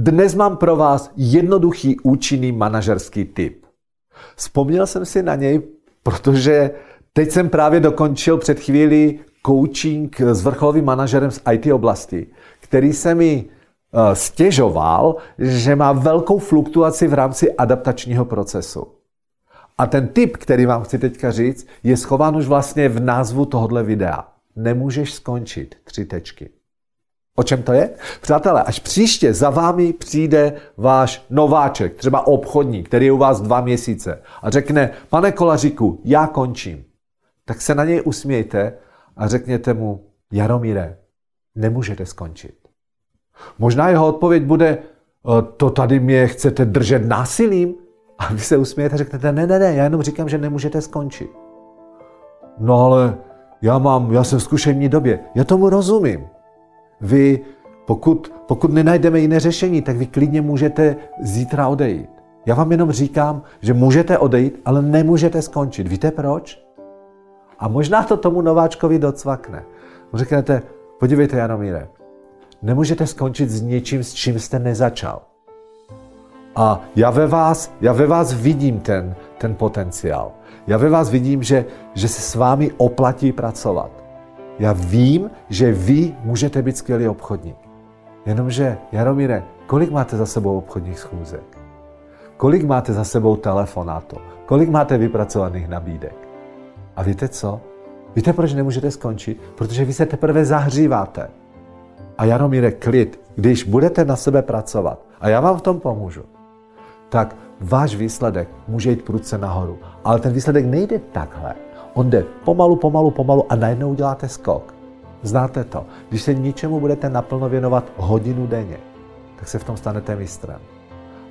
Dnes mám pro vás jednoduchý účinný manažerský tip. Vzpomněl jsem si na něj, protože teď jsem právě dokončil před chvíli coaching s vrcholovým manažerem z IT oblasti, který se mi eh, stěžoval, že má velkou fluktuaci v rámci adaptačního procesu. A ten tip, který vám chci teďka říct, je schován už vlastně v názvu tohohle videa. Nemůžeš skončit. Tři tečky. O čem to je? Přátelé, až příště za vámi přijde váš nováček, třeba obchodník, který je u vás dva měsíce a řekne, pane Kolaříku, já končím, tak se na něj usmějte a řekněte mu, Jaromíre, nemůžete skončit. Možná jeho odpověď bude, e, to tady mě chcete držet násilím? A vy se usmějete a řeknete, ne, ne, ne, já jenom říkám, že nemůžete skončit. No ale já mám, já jsem v zkušení době, já tomu rozumím. Vy, pokud, pokud nenajdeme jiné řešení, tak vy klidně můžete zítra odejít. Já vám jenom říkám, že můžete odejít, ale nemůžete skončit. Víte proč? A možná to tomu nováčkovi docvakne. Řeknete, podívejte Janomíre, nemůžete skončit s něčím, s čím jste nezačal. A já ve vás, já ve vás vidím ten, ten potenciál. Já ve vás vidím, že, že se s vámi oplatí pracovat. Já vím, že vy můžete být skvělý obchodník. Jenomže, Jaromíre, kolik máte za sebou obchodních schůzek? Kolik máte za sebou telefonátů? Kolik máte vypracovaných nabídek? A víte co? Víte, proč nemůžete skončit? Protože vy se teprve zahříváte. A Jaromíre, klid, když budete na sebe pracovat, a já vám v tom pomůžu, tak váš výsledek může jít prudce nahoru. Ale ten výsledek nejde takhle. On jde pomalu, pomalu, pomalu a najednou uděláte skok. Znáte to. Když se ničemu budete naplno věnovat hodinu denně, tak se v tom stanete mistrem.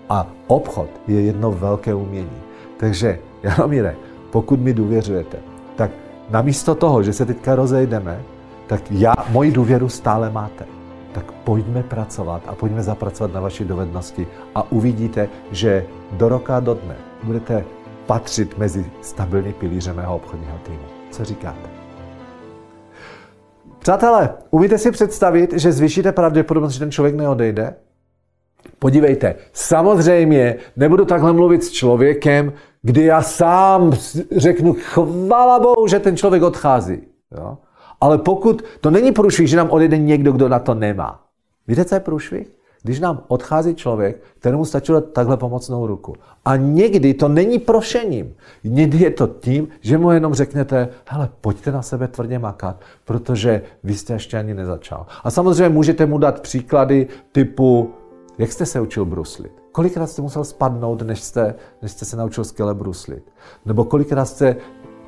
A obchod je jedno velké umění. Takže, Jaromíre, pokud mi důvěřujete, tak namísto toho, že se teďka rozejdeme, tak já, moji důvěru stále máte. Tak pojďme pracovat a pojďme zapracovat na vaší dovednosti a uvidíte, že do roka, do dne budete patřit mezi stabilní pilíře mého obchodního týmu. Co říkáte? Přátelé, umíte si představit, že zvýšíte pravděpodobnost, že ten člověk neodejde? Podívejte, samozřejmě nebudu takhle mluvit s člověkem, kdy já sám řeknu, chvala Bohu, že ten člověk odchází. Jo? Ale pokud to není průšvih, že nám odejde někdo, kdo na to nemá. Víte, co je průšvih? Když nám odchází člověk, kterému stačilo takhle pomocnou ruku. A někdy to není prošením. Někdy je to tím, že mu jenom řeknete, hele, pojďte na sebe tvrdě makat, protože vy jste ještě ani nezačal. A samozřejmě můžete mu dát příklady typu, jak jste se učil bruslit? Kolikrát jste musel spadnout, než jste, než jste se naučil skvěle bruslit? Nebo kolikrát jste,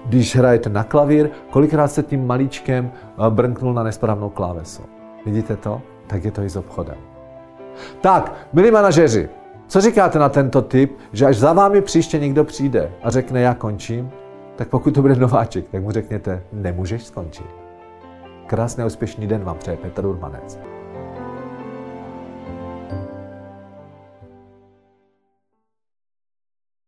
když hrajete na klavír, kolikrát jste tím malíčkem eh, brnknul na nesprávnou klávesu? Vidíte to? Tak je to i s obchodem. Tak, milí manažeři, co říkáte na tento tip, že až za vámi příště někdo přijde a řekne, já končím, tak pokud to bude nováček, tak mu řekněte, nemůžeš skončit. Krásný úspěšný den vám přeje Petr Urmanec.